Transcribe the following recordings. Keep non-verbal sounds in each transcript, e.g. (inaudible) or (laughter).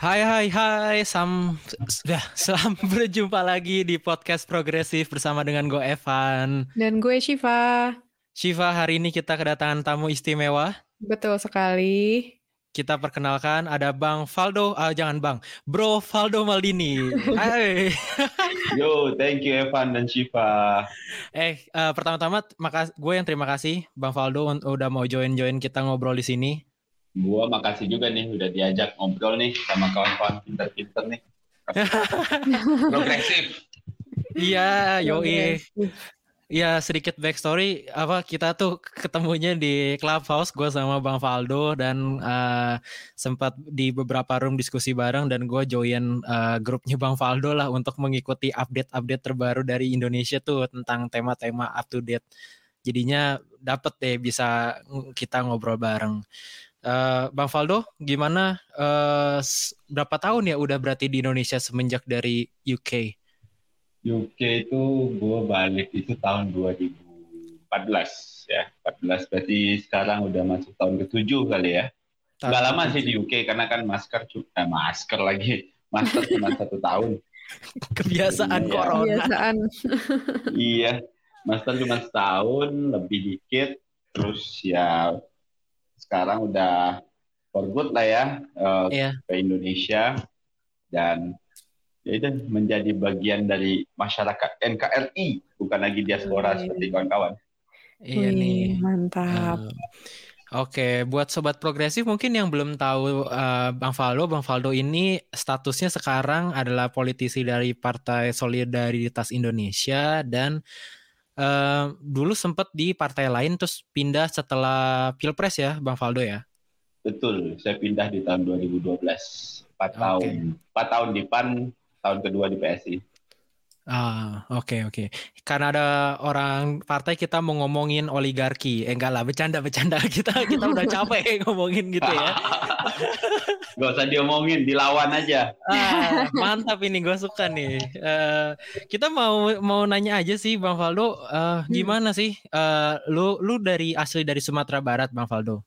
Hai hai hai, sam, ya, (laughs) selamat berjumpa lagi di podcast progresif bersama dengan gue Evan dan gue Shiva. Shiva, hari ini kita kedatangan tamu istimewa. Betul sekali. Kita perkenalkan ada Bang Faldo, ah, jangan Bang, Bro Faldo Maldini. (laughs) Hai. Yo, thank you Evan dan Shiva. Eh, uh, pertama-tama, gue yang terima kasih Bang Faldo udah mau join-join kita ngobrol di sini. Gua makasih juga nih udah diajak ngobrol nih sama kawan-kawan pinter-pinter nih. (laughs) Progresif. Iya, yoi. Ya sedikit backstory apa kita tuh ketemunya di clubhouse gue sama Bang Faldo dan uh, sempat di beberapa room diskusi bareng dan gue join uh, grupnya Bang Faldo lah untuk mengikuti update-update terbaru dari Indonesia tuh tentang tema-tema up to date. Jadinya dapet deh bisa kita ngobrol bareng. Uh, Bang Faldo, gimana uh, berapa tahun ya udah berarti di Indonesia semenjak dari UK? UK itu gue balik itu tahun 2014 ya, 14 berarti sekarang udah masuk tahun ke-7 kali ya. Gak lama sih di UK karena kan masker eh, masker lagi, masker cuma (laughs) satu tahun. Kebiasaan iya, corona. Kebiasaan. iya, masker cuma setahun, lebih dikit. Terus ya sekarang udah for good lah ya uh, yeah. ke Indonesia dan ya itu menjadi bagian dari masyarakat NKRI bukan lagi diaspora Wih. seperti kawan-kawan. Iya nih. Mantap. Uh, Oke, okay. buat sobat progresif mungkin yang belum tahu uh, Bang Faldo, Bang Faldo ini statusnya sekarang adalah politisi dari Partai Solidaritas Indonesia dan uh, dulu sempat di partai lain terus pindah setelah Pilpres ya, Bang Faldo ya? Betul, saya pindah di tahun 2012. 4 okay. tahun. 4 tahun di PAN, tahun kedua di PSI. Ah, oke okay, oke. Okay. Karena ada orang partai kita mau ngomongin oligarki. Eh enggak lah, bercanda-bercanda. (laughs) Kita kita udah capek (laughs) ngomongin gitu ya. (laughs) Gak usah diomongin, dilawan aja. Ah, mantap ini, gue suka nih. Uh, kita mau mau nanya aja sih, Bang Faldo, uh, gimana hmm. sih? Uh, lu lu dari asli dari Sumatera Barat, Bang Faldo?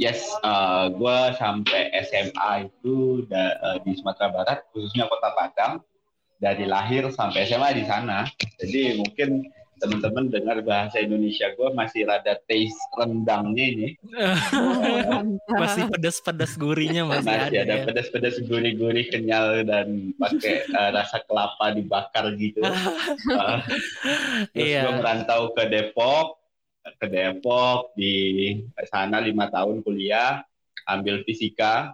Yes, uh, gue sampai SMA itu da, uh, di Sumatera Barat, khususnya Kota Padang dari lahir sampai SMA di sana. Jadi mungkin teman-teman dengar bahasa Indonesia gue masih rada taste rendangnya ini. (laughs) masih pedas-pedas gurihnya masih, masih ada. ada ya. pedas-pedas gurih-gurih kenyal dan pakai uh, rasa kelapa dibakar gitu. uh, (laughs) terus iya. gue merantau ke Depok, ke Depok di sana lima tahun kuliah, ambil fisika,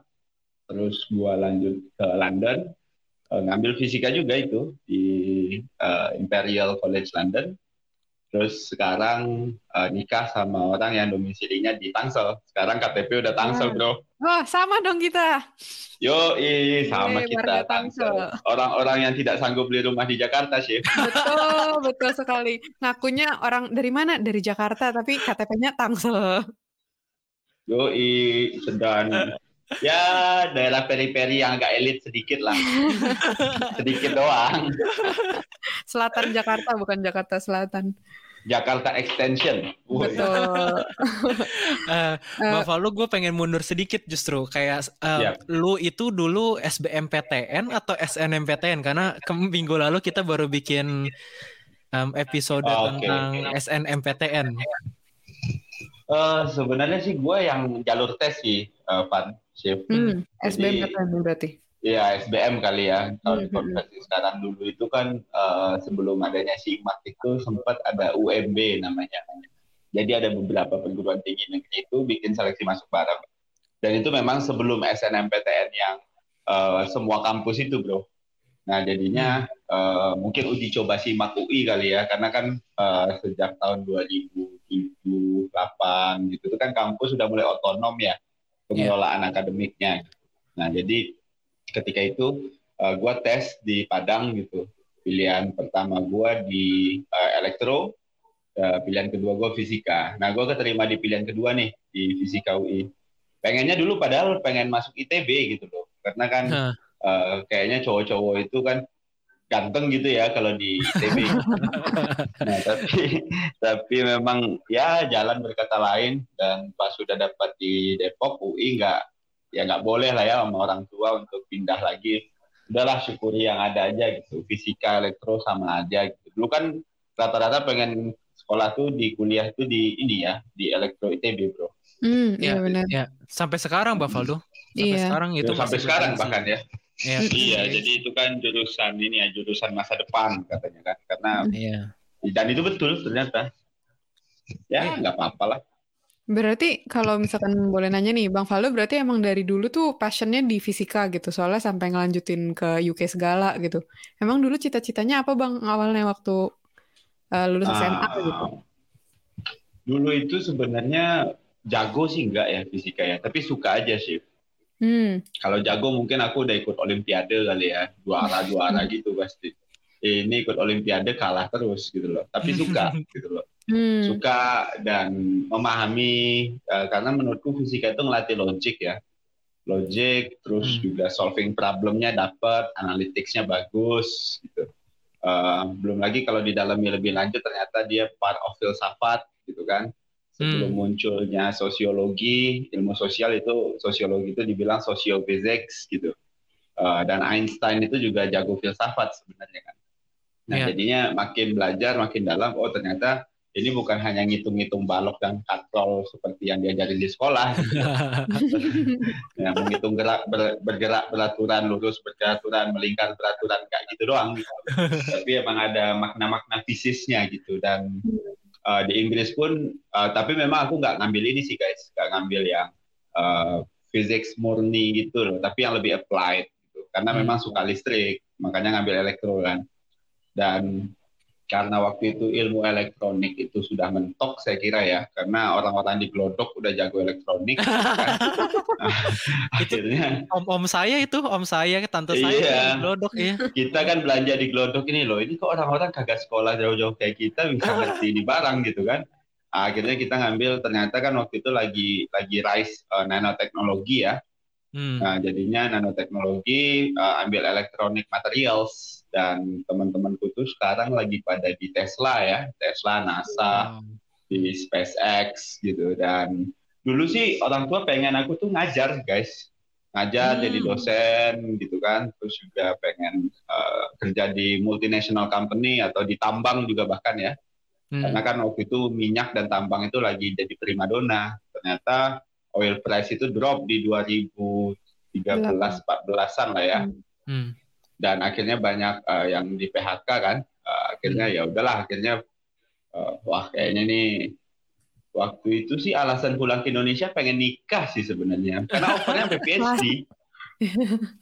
terus gue lanjut ke London ngambil fisika juga itu di uh, Imperial College London. Terus sekarang uh, nikah sama orang yang domisilinya di Tangsel. Sekarang KTP udah Tangsel, Bro. Oh, sama dong kita. Yo, i, sama Yeay, kita Tangsel. Orang-orang yang tidak sanggup beli rumah di Jakarta, sih. Betul, (laughs) betul sekali. Ngakunya orang dari mana? Dari Jakarta, tapi KTP-nya Tangsel. Yo, i, sedang ya daerah peri-peri yang agak elit sedikit lah (laughs) sedikit doang selatan Jakarta bukan Jakarta Selatan Jakarta Extension. Betul. uh, (laughs) Mbak Falu, gue pengen mundur sedikit justru kayak uh, yep. lu itu dulu SBMPTN atau SNMPTN karena ke minggu lalu kita baru bikin um, episode oh, tentang okay. SNMPTN. Uh, sebenarnya sih gue yang jalur tes sih, uh, Pan. Chef. Hmm, SBM Jadi, berarti. Iya SBM kali ya kalau hmm, hmm. sekarang dulu itu kan uh, sebelum adanya SIMAK itu sempat ada UMB namanya. Jadi ada beberapa perguruan tinggi negeri itu bikin seleksi masuk bareng. Dan itu memang sebelum SNMPTN yang uh, semua kampus itu bro. Nah jadinya uh, mungkin uji coba SIMAK UI kali ya karena kan uh, sejak tahun 2007 8 gitu itu kan kampus sudah mulai otonom ya pengelolaan yeah. akademiknya. Nah, jadi ketika itu uh, eh, gue tes di Padang gitu. Pilihan pertama gue di uh, elektro, uh, pilihan kedua gue fisika. Nah, gue keterima di pilihan kedua nih di fisika UI. Pengennya dulu padahal pengen masuk ITB gitu loh, karena kan huh. Uh, kayaknya cowok-cowok itu kan ganteng gitu ya kalau di ITB. (laughs) nah, tapi tapi memang ya jalan berkata lain dan pas sudah dapat di Depok UI nggak ya nggak boleh lah ya sama orang tua untuk pindah lagi udahlah syukuri yang ada aja gitu fisika elektro sama aja gitu dulu kan rata-rata pengen sekolah tuh di kuliah tuh di ini ya di elektro ITB bro Hmm, iya Ya, benar. ya. Sampai sekarang Bang Faldo. Sampai Iya. sekarang itu Ya, sampai masih sekarang bahkan ya (laughs) Iya. iya jadi itu kan jurusan ini ya jurusan masa depan katanya kan karena Iya. dan itu betul ternyata ya nggak apa-apa lah Berarti kalau misalkan boleh nanya nih, Bang Faldo berarti emang dari dulu tuh passionnya di fisika gitu, soalnya sampai ngelanjutin ke UK segala gitu. Emang dulu cita-citanya apa Bang awalnya waktu eh, lulus SMA Ah, gitu? Dulu itu sebenarnya jago sih enggak ya fisika ya, tapi suka aja sih. Hmm, Kalau jago mungkin aku udah ikut olimpiade kali ya, juara juara (laughs) gitu pasti. Ini ikut olimpiade kalah terus gitu loh, tapi (laughs) suka gitu loh. hmm, Suka dan memahami eh, karena menurutku fisika itu ngelatih logik ya. Logik terus Hmm. juga solving problemnya dapat, analyticsnya bagus gitu. Eh, belum lagi kalau didalami lebih lanjut ternyata dia part of filsafat gitu kan sebelum munculnya sosiologi ilmu sosial itu sosiologi itu dibilang sosiophysics gitu. Eh, dan Einstein itu juga jago filsafat sebenarnya kan. Nah Iya. jadinya makin belajar makin dalam oh ternyata ini bukan hanya ngitung-ngitung balok dan katrol seperti yang diajarin di sekolah. (laughs) Ya, menghitung gerak ber- bergerak beraturan lurus beraturan melingkar beraturan kayak gitu doang. Gitu. (laughs) tapi emang ada makna-makna fisisnya gitu dan uh, di Inggris pun uh, tapi memang aku nggak ngambil ini sih guys. Nggak ngambil yang uh, physics murni gitu loh tapi yang lebih applied gitu. Karena Hmm. memang suka listrik makanya ngambil elektro kan. Dan karena waktu itu ilmu elektronik itu sudah mentok saya kira ya karena orang-orang di Glodok udah jago elektronik (laughs) kan. akhirnya Om-om saya itu, om saya, tante saya Iya. itu glodok ya. kita kan belanja di Glodok ini loh ini kok orang-orang kagak sekolah jauh-jauh kayak kita bisa (laughs) ngerti di barang gitu kan akhirnya kita ngambil ternyata kan waktu itu lagi lagi rise uh, nanoteknologi ya Hmm. nah jadinya nanoteknologi uh, ambil electronic materials dan teman-temanku tuh sekarang lagi pada di Tesla ya Tesla NASA Wow. di SpaceX gitu dan dulu sih orang tua pengen aku tuh ngajar guys ngajar Hmm. jadi dosen gitu kan terus juga pengen uh, kerja di multinational company atau di tambang juga bahkan ya Hmm. karena kan waktu itu minyak dan tambang itu lagi jadi primadona ternyata oil price itu drop di 2013 14-an lah ya Hmm. Dan akhirnya banyak uh, yang di PHK kan Uh, akhirnya Hmm. ya udahlah akhirnya uh, wah kayaknya nih waktu itu sih alasan pulang ke Indonesia pengen nikah sih sebenarnya. Karena (laughs) offernya sampai PhD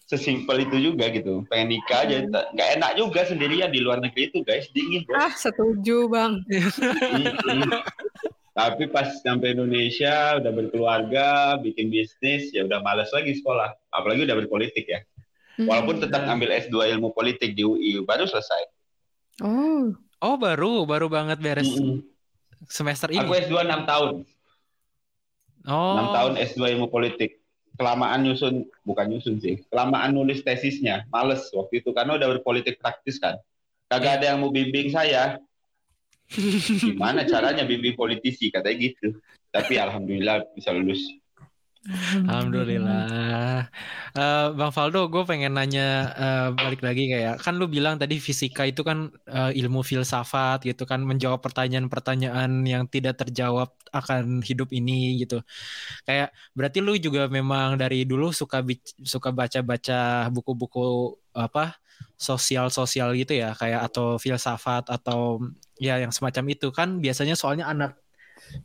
sesimpel itu juga gitu. Pengen nikah aja nggak enak juga sendirian di luar negeri itu guys. Dingin bro Ah, setuju Bang. (laughs) Tapi pas sampai Indonesia udah berkeluarga bikin bisnis ya udah males lagi sekolah. Apalagi udah berpolitik ya. Hmm. Walaupun tetap ngambil S2 ilmu politik di UI baru selesai Oh, Oh baru, baru banget beres Mm-mm. semester ini. Aku S2 6 tahun. oh. 6 tahun S2 ilmu politik. Kelamaan nyusun, bukan nyusun sih. Kelamaan nulis tesisnya. Males waktu itu karena udah berpolitik praktis kan. Kagak ada yang mau bimbing saya. (laughs) Gimana caranya bimbing politisi katanya gitu. Tapi alhamdulillah bisa lulus. Alhamdulillah. Eh, Bang Faldo, gue pengen nanya eh, balik lagi kayak kan lu bilang tadi fisika itu kan eh, ilmu filsafat gitu kan menjawab pertanyaan-pertanyaan yang tidak terjawab akan hidup ini gitu. Kayak berarti lu juga memang dari dulu suka suka baca-baca buku-buku apa sosial-sosial gitu ya kayak atau filsafat atau ya yang semacam itu kan biasanya soalnya anak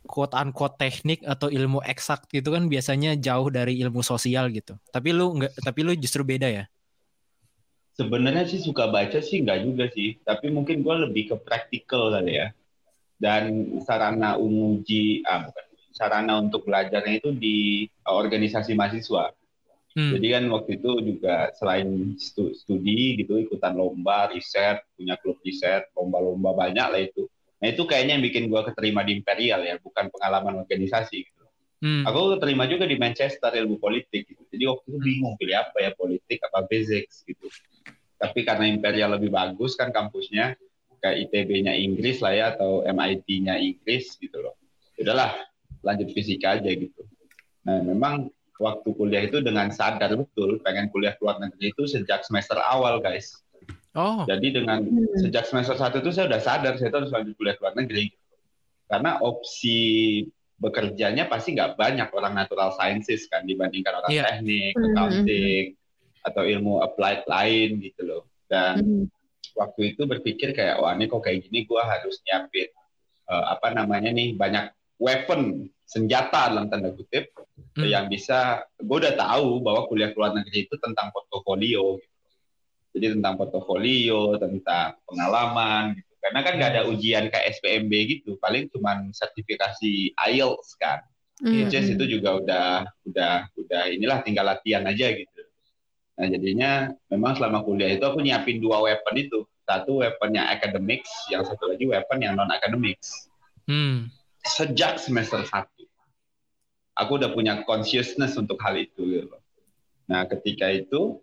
quote unquote teknik atau ilmu eksak gitu kan biasanya jauh dari ilmu sosial gitu. Tapi lu enggak tapi lu justru beda ya. Sebenarnya sih suka baca sih nggak juga sih. Tapi mungkin gue lebih ke praktikal kali ya. Dan sarana menguji, ah bukan, sarana untuk belajarnya itu di uh, organisasi mahasiswa. Hmm. Jadi kan waktu itu juga selain stu- studi gitu ikutan lomba, riset, punya klub riset, lomba-lomba banyak lah itu. Nah itu kayaknya yang bikin gua keterima di Imperial ya, bukan pengalaman organisasi gitu. Hmm. Aku keterima juga di Manchester ilmu politik gitu. Jadi waktu itu bingung pilih apa ya politik apa physics gitu. Tapi karena Imperial lebih bagus kan kampusnya, kayak ITB-nya Inggris lah ya atau MIT-nya Inggris gitu loh. Udahlah lanjut fisika aja gitu. Nah memang waktu kuliah itu dengan sadar betul pengen kuliah ke luar negeri itu sejak semester awal guys. Oh. Jadi dengan hmm. sejak semester satu itu saya udah sadar saya harus lanjut kuliah ke luar negeri. Karena opsi bekerjanya pasti nggak banyak orang natural sciences kan dibandingkan orang yeah. teknik, hmm. accounting hmm. atau ilmu applied lain gitu loh. Dan hmm. waktu itu berpikir kayak wah ini kok kayak gini gue harus nyiapin uh, apa namanya nih banyak weapon senjata dalam tanda kutip hmm. yang bisa gue udah tahu bahwa kuliah luar negeri itu tentang portofolio gitu. Jadi tentang portofolio tentang pengalaman gitu. Karena kan nggak ada ujian kayak SPMB gitu. Paling cuma sertifikasi IELTS kan. Hmm. itu juga udah udah udah inilah tinggal latihan aja gitu. Nah jadinya memang selama kuliah itu aku nyiapin dua weapon itu. Satu weaponnya academics yang satu lagi weapon yang non academics hmm. sejak semester satu. Aku udah punya consciousness untuk hal itu gitu. Nah, ketika itu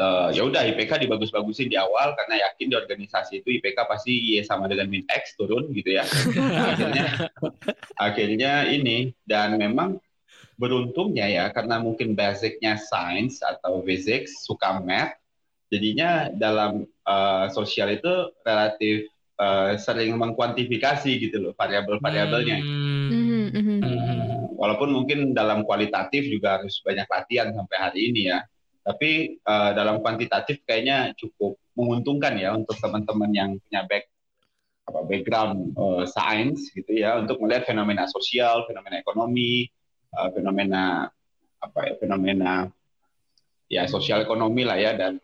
uh, ya udah IPK dibagus-bagusin di awal karena yakin di organisasi itu IPK pasti Y sama dengan min X turun gitu ya. Akhirnya (laughs) akhirnya ini dan memang beruntungnya ya karena mungkin basicnya science atau physics suka math jadinya dalam uh, sosial itu relatif uh, sering mengkuantifikasi gitu loh variabel-variabelnya. Hmm. Hmm. hmm walaupun mungkin dalam kualitatif juga harus banyak latihan sampai hari ini ya. Tapi uh, dalam kuantitatif kayaknya cukup menguntungkan ya untuk teman-teman yang punya back apa background uh, science gitu ya untuk melihat fenomena sosial, fenomena ekonomi, uh, fenomena apa ya fenomena ya sosial ekonomi lah ya dan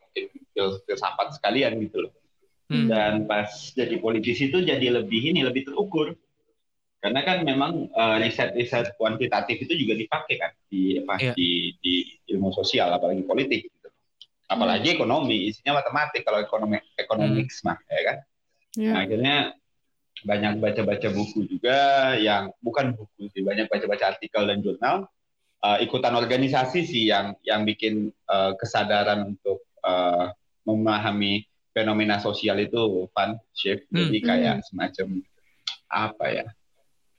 filsafat sekalian gitu loh. Hmm. Dan pas jadi politisi itu jadi lebih ini lebih terukur karena kan memang uh, riset-riset kuantitatif itu juga dipakai kan di apa yeah. di, di ilmu sosial apalagi politik gitu. apalagi hmm. ekonomi isinya matematik kalau ekonomi economics hmm. mah ya kan yeah. nah, akhirnya banyak baca-baca buku juga yang bukan buku sih banyak baca-baca artikel dan jurnal uh, ikutan organisasi sih yang yang bikin uh, kesadaran untuk uh, memahami fenomena sosial itu fun shift hmm. jadi kayak hmm. semacam apa ya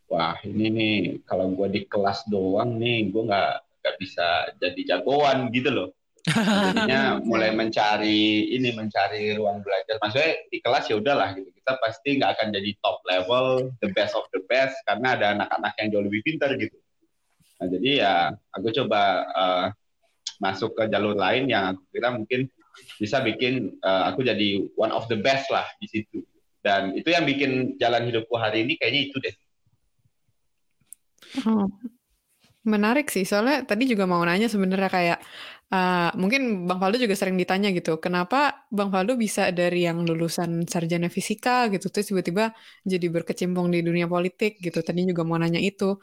wah ini nih kalau gue di kelas doang nih gue nggak nggak bisa jadi jagoan gitu loh. Jadinya (laughs) mulai mencari ini mencari ruang belajar. Maksudnya di kelas ya udahlah gitu. Kita pasti nggak akan jadi top level the best of the best karena ada anak-anak yang jauh lebih pintar gitu. Nah jadi ya aku coba uh, masuk ke jalur lain yang aku kira mungkin bisa bikin uh, aku jadi one of the best lah di situ. Dan itu yang bikin jalan hidupku hari ini kayaknya itu deh Oh, menarik sih. Soalnya tadi juga mau nanya sebenarnya kayak uh, mungkin Bang Faldo juga sering ditanya gitu, kenapa Bang Faldo bisa dari yang lulusan sarjana fisika gitu, terus tiba-tiba jadi berkecimpung di dunia politik gitu. Tadi juga mau nanya itu.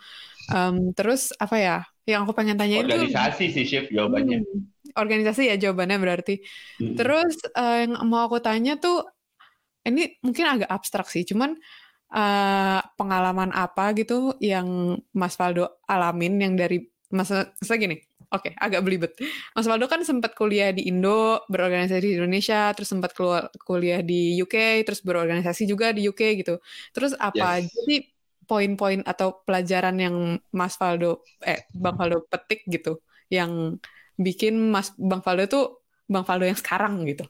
Um, terus apa ya? Yang aku pengen tanya itu organisasi sih Chef jawabannya. Hmm, organisasi ya jawabannya berarti. Hmm. Terus uh, yang mau aku tanya tuh ini mungkin agak abstrak sih, cuman uh, pengalaman apa gitu yang Mas Faldo alamin yang dari masa masa gini Oke, okay, agak belibet. Mas Faldo kan sempat kuliah di Indo, berorganisasi di Indonesia, terus sempat keluar kuliah di UK, terus berorganisasi juga di UK gitu. Terus apa yes. jadi poin-poin atau pelajaran yang Mas Faldo eh Bang Faldo petik gitu yang bikin Mas Bang Faldo tuh Bang Faldo yang sekarang gitu.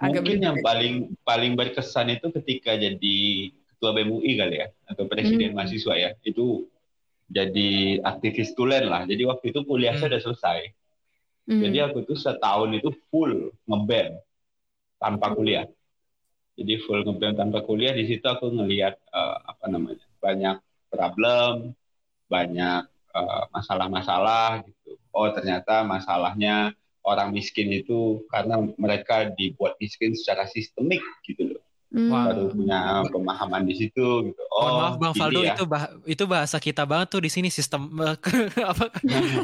Agak Mungkin yang paling paling berkesan itu ketika jadi ketua BMUI kali ya atau presiden hmm. mahasiswa ya itu jadi aktivis tulen lah. Jadi waktu itu kuliah hmm. saya udah selesai. Hmm. Jadi aku tuh setahun itu full ngeband tanpa kuliah. Jadi full ngeband tanpa kuliah di situ aku ngelihat uh, apa namanya banyak problem, banyak eh, masalah-masalah uh, gitu. Oh ternyata masalahnya orang miskin itu karena mereka dibuat miskin secara sistemik gitu loh. Hmm. Baru punya pemahaman di situ gitu. Oh, maaf Bang Faldo ya. itu bah itu bahasa kita banget tuh di sini sistem (laughs) apa iya.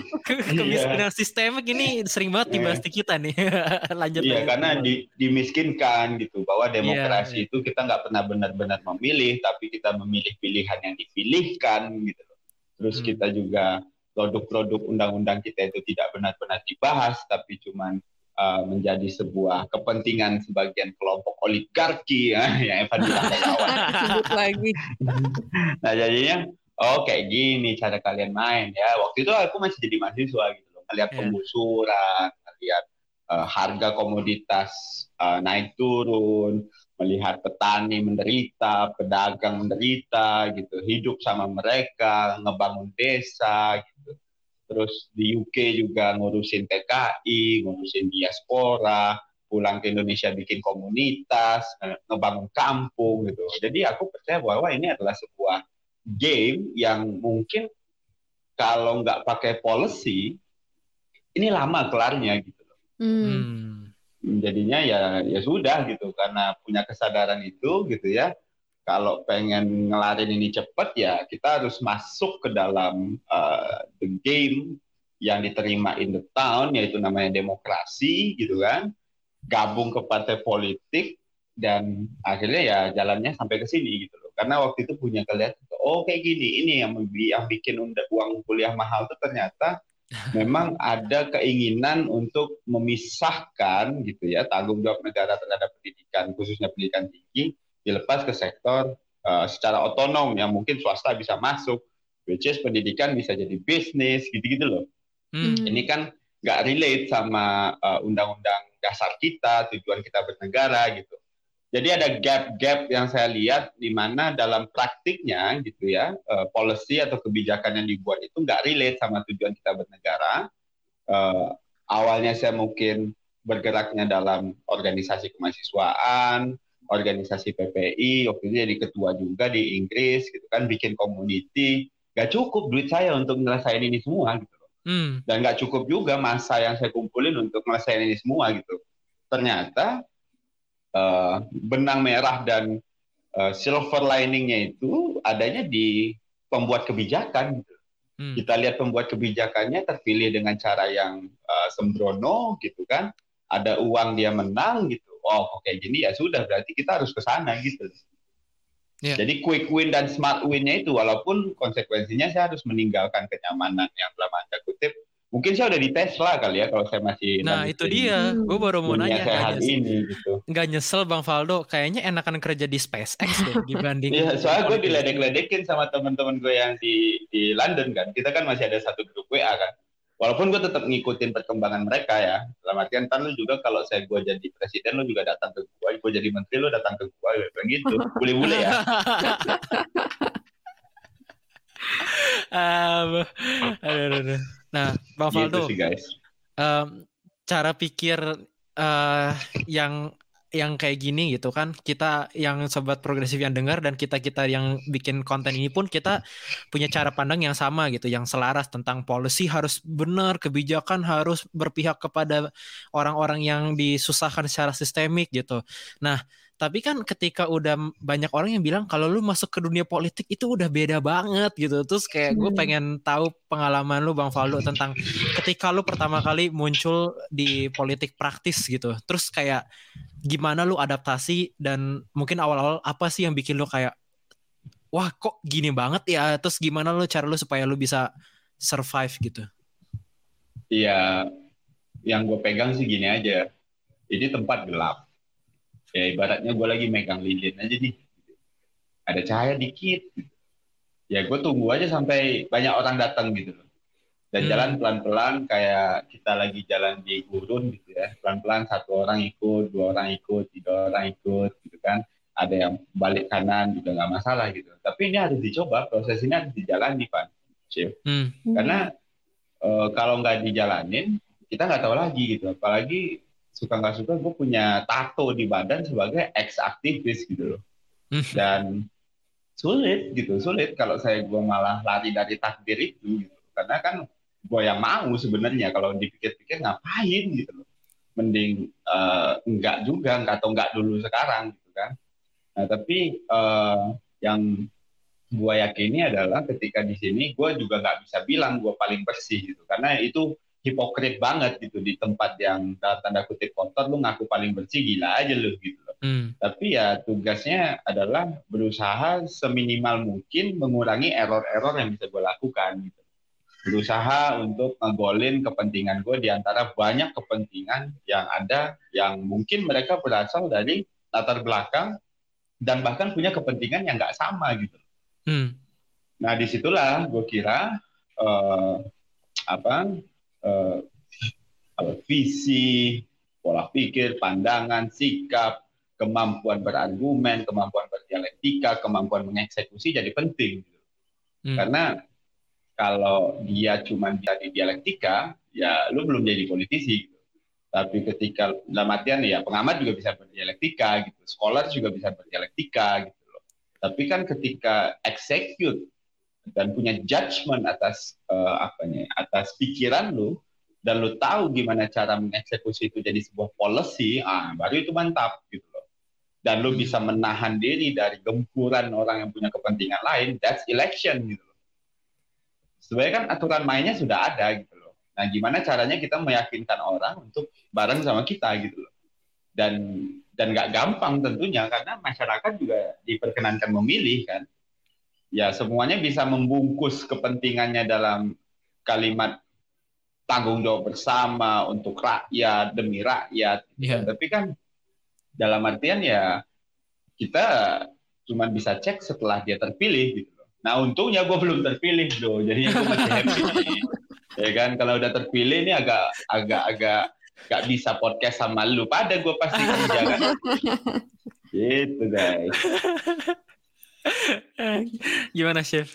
kemiskinan sistemik ini sering banget dibahas di kita nih. (laughs) Lanjut. Iya, karena di, dimiskinkan gitu bahwa iya, demokrasi yeah, itu kita nggak pernah benar-benar memilih tapi kita memilih pilihan yang dipilihkan gitu. Terus hmm. kita juga produk-produk undang-undang kita itu tidak benar-benar dibahas, tapi cuma uh, menjadi sebuah kepentingan sebagian kelompok oligarki ya, (laughs) yang Evan bilang (laughs) lagi. (laughs) nah jadinya oh kayak gini cara kalian main ya. Waktu itu aku masih jadi mahasiswa gitu loh, melihat yeah. penggusuran, melihat uh, harga komoditas uh, naik turun, melihat petani menderita, pedagang menderita gitu, hidup sama mereka, ngebangun desa gitu. Terus di UK juga ngurusin TKI, ngurusin diaspora, pulang ke Indonesia bikin komunitas, ngebangun kampung gitu. Jadi aku percaya bahwa ini adalah sebuah game yang mungkin kalau nggak pakai policy, ini lama kelarnya gitu. Hmm jadinya ya ya sudah gitu. Karena punya kesadaran itu gitu ya. Kalau pengen ngelarin ini cepat ya kita harus masuk ke dalam uh, the game yang diterima in the town yaitu namanya demokrasi gitu kan. Gabung ke partai politik dan akhirnya ya jalannya sampai ke sini gitu loh. Karena waktu itu punya kalian oh kayak gini ini yang yang bikin uang kuliah mahal tuh ternyata memang ada keinginan untuk memisahkan gitu ya tanggung jawab negara terhadap pendidikan khususnya pendidikan tinggi dilepas ke sektor uh, secara otonom yang mungkin swasta bisa masuk which is pendidikan bisa jadi bisnis gitu-gitu loh hmm. ini kan nggak relate sama uh, undang-undang dasar kita tujuan kita bernegara gitu jadi ada gap-gap yang saya lihat di mana dalam praktiknya gitu ya uh, policy atau kebijakan yang dibuat itu nggak relate sama tujuan kita bernegara. Uh, awalnya saya mungkin bergeraknya dalam organisasi kemahasiswaan, organisasi PPI, waktu itu jadi ketua juga di Inggris gitu kan, bikin community. Gak cukup duit saya untuk menyelesaikan ini semua gitu Hmm. Dan gak cukup juga masa yang saya kumpulin untuk menyelesaikan ini semua gitu. Ternyata uh, benang merah dan uh, silver liningnya itu adanya di pembuat kebijakan. Hmm. Kita lihat pembuat kebijakannya terpilih dengan cara yang uh, sembrono gitu kan. Ada uang dia menang gitu. Oh, oke gini ya sudah berarti kita harus ke sana gitu. Yeah. Jadi quick win dan smart winnya itu walaupun konsekuensinya saya harus meninggalkan kenyamanan yang dalam tanda kutip Mungkin saya udah di Tesla kali ya kalau saya masih Nah, itu dia. Hmm. Gue baru mau nanya sehat nyesel, ini gitu. Gak nyesel Bang Faldo, kayaknya enakan kerja di SpaceX deh (laughs) dibanding Iya, soalnya gue diledek-ledekin sama teman-teman gue yang di di London kan. Kita kan masih ada satu grup WA kan. Walaupun gue tetap ngikutin perkembangan mereka ya. Dalam artian kan lu juga kalau saya gue jadi presiden lu juga datang ke gue, gue jadi menteri lu datang ke gue, kayak gitu. Boleh-boleh ya. um, (laughs) aduh, aduh, Nah, Bang gitu Faldo, sih, guys. Um, cara pikir uh, yang yang kayak gini gitu kan kita yang sobat progresif yang dengar dan kita kita yang bikin konten ini pun kita punya cara pandang yang sama gitu yang selaras tentang policy harus benar kebijakan harus berpihak kepada orang-orang yang disusahkan secara sistemik gitu nah tapi kan ketika udah banyak orang yang bilang kalau lu masuk ke dunia politik itu udah beda banget gitu. Terus kayak gue hmm. pengen tahu pengalaman lu bang Faldo tentang ketika lu pertama kali muncul di politik praktis gitu. Terus kayak gimana lu adaptasi dan mungkin awal-awal apa sih yang bikin lu kayak wah kok gini banget ya? Terus gimana lu cara lu supaya lu bisa survive gitu? Iya, yang gue pegang sih gini aja. Ini tempat gelap ya ibaratnya gue lagi megang lilin aja nih. Ada cahaya dikit. Ya gue tunggu aja sampai banyak orang datang gitu loh. Dan hmm. jalan pelan-pelan kayak kita lagi jalan di gurun gitu ya. Pelan-pelan satu orang ikut dua orang ikut tiga orang ikut gitu kan. Ada yang balik kanan juga nggak masalah gitu. Tapi ini harus dicoba proses ini harus dijalani pak. Hmm. karena e, kalau nggak dijalanin kita nggak tahu lagi gitu. Apalagi suka nggak suka gue punya tato di badan sebagai ex aktivis gitu loh. Hmm. dan sulit gitu sulit kalau saya gue malah lari dari takdir itu gitu. Karena kan gue yang mau sebenarnya kalau dipikir-pikir ngapain gitu loh. Mending uh, enggak juga enggak atau enggak dulu sekarang gitu kan. Nah tapi uh, yang gue yakini adalah ketika di sini gue juga nggak bisa bilang gue paling bersih gitu. Karena itu hipokrit banget gitu di tempat yang dalam tanda kutip kotor lu ngaku paling bersih gila aja lu gitu loh. Hmm. Tapi ya tugasnya adalah berusaha seminimal mungkin mengurangi error-error yang bisa gue lakukan gitu. Berusaha untuk ngegolin kepentingan gue di antara banyak kepentingan yang ada yang mungkin mereka berasal dari latar belakang dan bahkan punya kepentingan yang nggak sama gitu. Hmm. Nah di situlah gue kira uh, apa uh, visi, pola pikir, pandangan, sikap, kemampuan berargumen, kemampuan berdialektika, kemampuan mengeksekusi jadi penting. Hmm. Karena kalau dia cuma jadi dialektika, ya lu belum jadi politisi. Gitu. Tapi ketika dalam artian ya pengamat juga bisa berdialektika gitu, scholar juga bisa berdialektika gitu loh. Tapi kan ketika execute dan punya judgment atas uh, apa nih, atas pikiran lu, dan lu tahu gimana cara mengeksekusi itu jadi sebuah policy, ah baru itu mantap gitu loh. Dan lu bisa menahan diri dari gempuran orang yang punya kepentingan lain, that's election gitu loh. Sebenarnya kan aturan mainnya sudah ada gitu loh. Nah, gimana caranya kita meyakinkan orang untuk bareng sama kita gitu loh. Dan dan nggak gampang tentunya karena masyarakat juga diperkenankan memilih kan. Ya semuanya bisa membungkus kepentingannya dalam kalimat tanggung jawab bersama untuk rakyat demi rakyat. Yeah. Tapi kan dalam artian ya kita cuma bisa cek setelah dia terpilih gitu loh. Nah untungnya gue belum terpilih loh, jadi gue masih happy. (laughs) ya kan kalau udah terpilih ini agak agak agak gak bisa podcast sama lu pada gue pasti kerja kan. (laughs) gitu guys. (laughs) Gimana chef?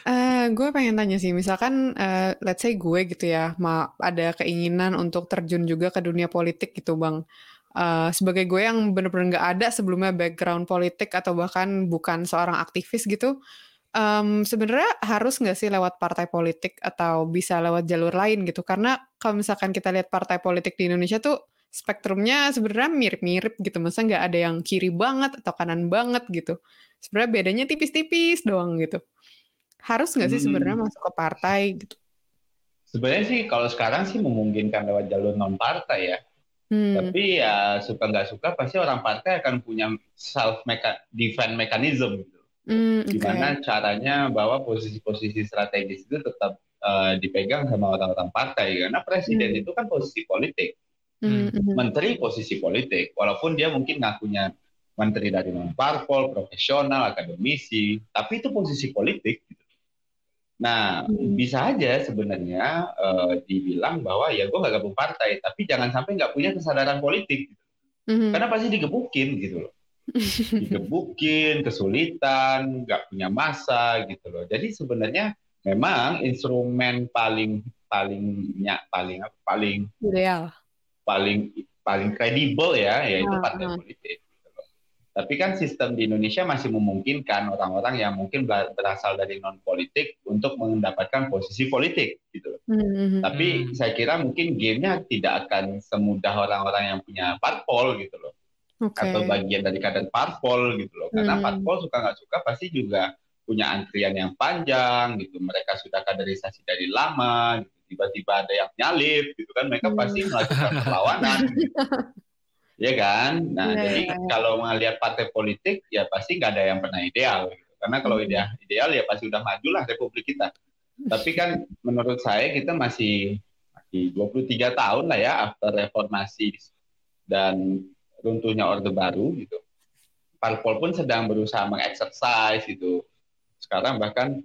Uh, gue pengen tanya sih, misalkan uh, let's say gue gitu ya, ma ada keinginan untuk terjun juga ke dunia politik gitu bang. Uh, sebagai gue yang bener-bener nggak ada sebelumnya background politik atau bahkan bukan seorang aktivis gitu, um, sebenarnya harus nggak sih lewat partai politik atau bisa lewat jalur lain gitu? Karena kalau misalkan kita lihat partai politik di Indonesia tuh spektrumnya sebenarnya mirip-mirip gitu, masa nggak ada yang kiri banget atau kanan banget gitu. Sebenarnya bedanya tipis-tipis doang gitu. Harus nggak sih sebenarnya hmm. masuk ke partai gitu? Sebenarnya sih kalau sekarang sih memungkinkan lewat jalur non partai ya. Hmm. Tapi ya suka nggak suka pasti orang partai akan punya self meka defense mechanism gitu. Hmm, okay. Gimana caranya bahwa posisi-posisi strategis itu tetap uh, dipegang sama orang-orang partai karena presiden hmm. itu kan posisi politik. Hmm, hmm. Menteri posisi politik, walaupun dia mungkin ngakunya menteri dari non parpol, profesional, akademisi, tapi itu posisi politik. Gitu. Nah, hmm. bisa aja sebenarnya uh, dibilang bahwa ya gue nggak gabung partai, tapi jangan sampai nggak punya kesadaran politik, gitu. hmm. karena pasti digebukin gitu loh, (laughs) digebukin, kesulitan, nggak punya masa gitu loh. Jadi sebenarnya memang instrumen paling palingnya paling paling ideal, paling paling kredibel ya, yaitu uh, partai politik. Tapi kan sistem di Indonesia masih memungkinkan orang-orang yang mungkin berasal dari non politik untuk mendapatkan posisi politik gitu. Mm-hmm. Tapi hmm. saya kira mungkin gamenya tidak akan semudah orang-orang yang punya parpol gitu loh. Okay. Atau bagian dari kader parpol gitu loh. Karena mm. parpol suka nggak suka pasti juga punya antrian yang panjang gitu. Mereka sudah kaderisasi dari lama gitu. Tiba-tiba ada yang nyalip gitu kan. Mereka pasti melakukan perlawanan gitu. (laughs) ya kan? Nah, yeah, jadi yeah. kalau melihat partai politik ya pasti nggak ada yang pernah ideal. Gitu. Karena kalau hmm. ideal, ideal ya pasti udah majulah republik kita. Tapi kan menurut saya kita masih masih 23 tahun lah ya after reformasi dan runtuhnya Orde Baru gitu. Parpol pun sedang berusaha mengeksersis itu. Sekarang bahkan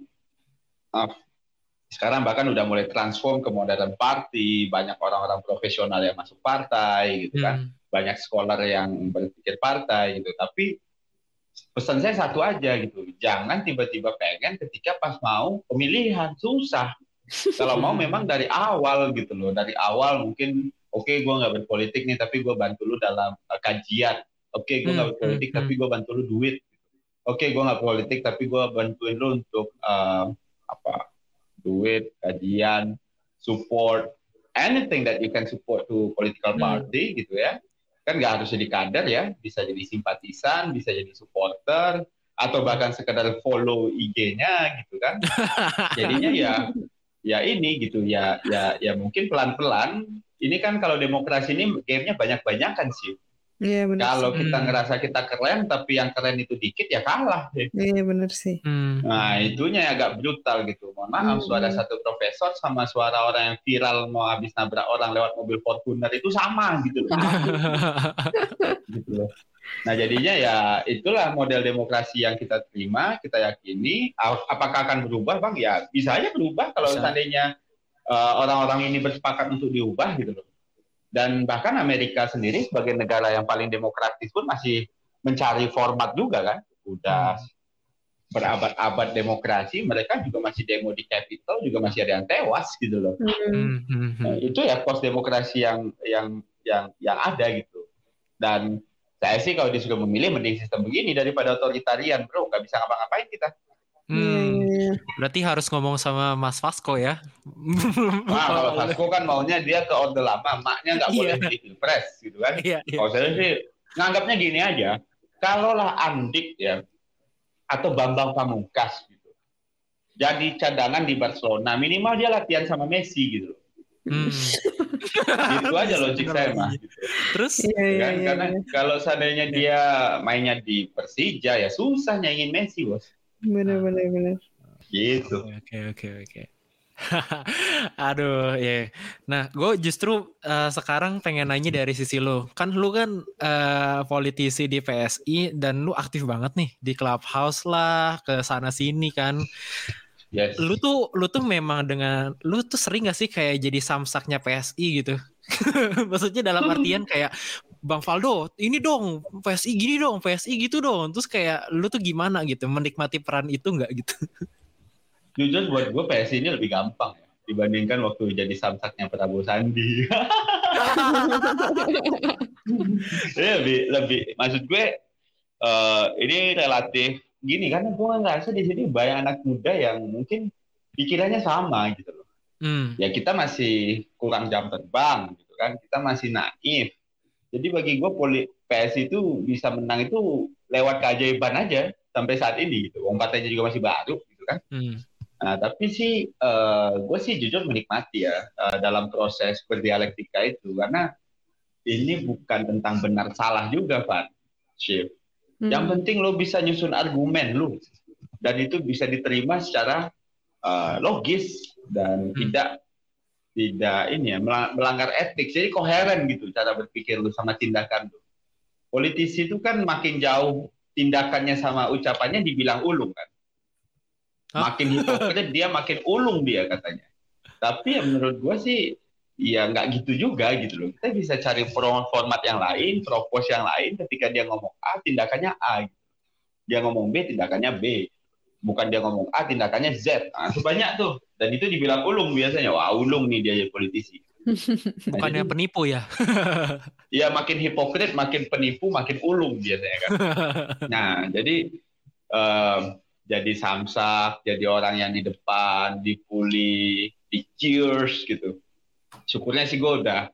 sekarang bahkan udah mulai transform ke modern party, banyak orang-orang profesional yang masuk partai gitu kan. Hmm. Banyak scholar yang berpikir partai gitu. Tapi pesan saya satu aja gitu. Jangan tiba-tiba pengen ketika pas mau pemilihan. Susah. Kalau mau memang dari awal gitu loh. Dari awal mungkin oke okay, gue nggak berpolitik nih tapi gue bantu lu dalam uh, kajian. Oke okay, gue nggak hmm, berpolitik hmm, tapi hmm. gue bantu lu duit. Oke okay, gue nggak politik tapi gue bantuin lu untuk uh, apa duit kajian support anything that you can support to political party hmm. gitu ya. Kan nggak harus jadi kader ya bisa jadi simpatisan bisa jadi supporter atau bahkan sekedar follow IG-nya gitu kan. (laughs) Jadinya ya ya ini gitu ya ya ya mungkin pelan-pelan. Ini kan kalau demokrasi ini gamenya banyak-banyak kan sih Iya benar. Kalau sih. kita Hmm. ngerasa kita keren, tapi yang keren itu dikit ya kalah. deh. Iya benar sih. Hmm. Nah itunya agak brutal gitu. Mohon maaf, Hmm. suara satu profesor sama suara orang yang viral mau habis nabrak orang lewat mobil Fortuner itu sama gitu loh. (laughs) gitu loh. Nah jadinya ya itulah model demokrasi yang kita terima, kita yakini. Apakah akan berubah, bang? Ya bisa aja berubah kalau Bisa. seandainya uh, orang-orang ini bersepakat untuk diubah gitu loh. Dan bahkan Amerika sendiri sebagai negara yang paling demokratis pun masih mencari format juga kan. Udah berabad-abad demokrasi, mereka juga masih demo di Capitol, juga masih ada yang tewas gitu loh. Hmm. Hmm, hmm, hmm. Nah, itu ya pos demokrasi yang yang yang yang ada gitu. Dan saya sih kalau disuruh memilih mending sistem begini daripada otoritarian, bro. Nggak bisa ngapa-ngapain kita. Iya, Hmm. Berarti harus ngomong sama Mas Vasco ya. (laughs) Nah, kalau Vasco kan maunya dia ke orde lama, maknya nggak Iya. boleh di pilpres gitu kan. Iya, iya. Kalau saya sih nganggapnya gini aja, kalaulah Andik ya atau Bambang Pamungkas gitu, jadi cadangan di Barcelona, minimal dia latihan sama Messi gitu. Hmm. (laughs) Gitu aja logik saya mah. Gitu. Terus Iya, iya, kan? iya, Karena kalau seandainya dia mainnya di Persija ya susah nyaingin Messi bos. Benar benar benar. Gitu. Oke oke oke. (laughs) Aduh ya. Nah, gue justru eh, sekarang pengen nanya dari sisi lo. Kan lu kan eh, politisi di PSI dan lu aktif banget nih di clubhouse lah, ke sana sini kan. Yes. Lu tuh lu tuh memang dengan lu tuh sering gak sih kayak jadi samsaknya PSI gitu? (laughs) Maksudnya dalam artian kayak Bang Faldo, ini dong PSI gini dong, PSI gitu dong. Terus kayak lu tuh gimana gitu menikmati peran itu nggak gitu? (laughs) Jujur buat gue PSI ini lebih gampang ya dibandingkan waktu jadi samsaknya Prabowo Sandi. (laughs) Ini lebih lebih maksud gue eh, ini relatif gini karena gue ngerasa di sini banyak anak muda yang mungkin pikirannya sama gitu loh. Hmm. Ya kita masih kurang jam terbang gitu kan, kita masih naif. Jadi bagi gue poli PSI itu bisa menang itu lewat keajaiban aja sampai saat ini gitu. Wong partainya juga masih baru gitu kan. Hmm. Nah, tapi sih eh, gue sih jujur menikmati ya eh, dalam proses berdialektika itu karena ini bukan tentang benar salah juga, Pak. Chip. Hmm. Yang penting lo bisa nyusun argumen lu dan itu bisa diterima secara eh, logis dan Hmm. tidak tidak ini ya melang- melanggar etik. Jadi koheren gitu cara berpikir lu sama tindakan lu. Politisi itu kan makin jauh tindakannya sama ucapannya dibilang ulung kan. Makin hipokrit dia makin ulung dia katanya. Tapi ya menurut gua sih ya nggak gitu juga gitu loh. Kita bisa cari format yang lain, propose yang lain ketika dia ngomong A tindakannya A. gitu. Dia ngomong B tindakannya B. Bukan dia ngomong A tindakannya Z. Nah, itu banyak tuh. Dan itu dibilang ulung biasanya. Wah, ulung nih dia jadi politisi. (laughs) Bukannya jadi, penipu ya? (laughs) ya makin hipokrit, makin penipu, makin ulung biasanya kan. (laughs) Nah, jadi em, jadi samsak, jadi orang yang di depan, dipuli, di cheers gitu. Syukurnya sih gue udah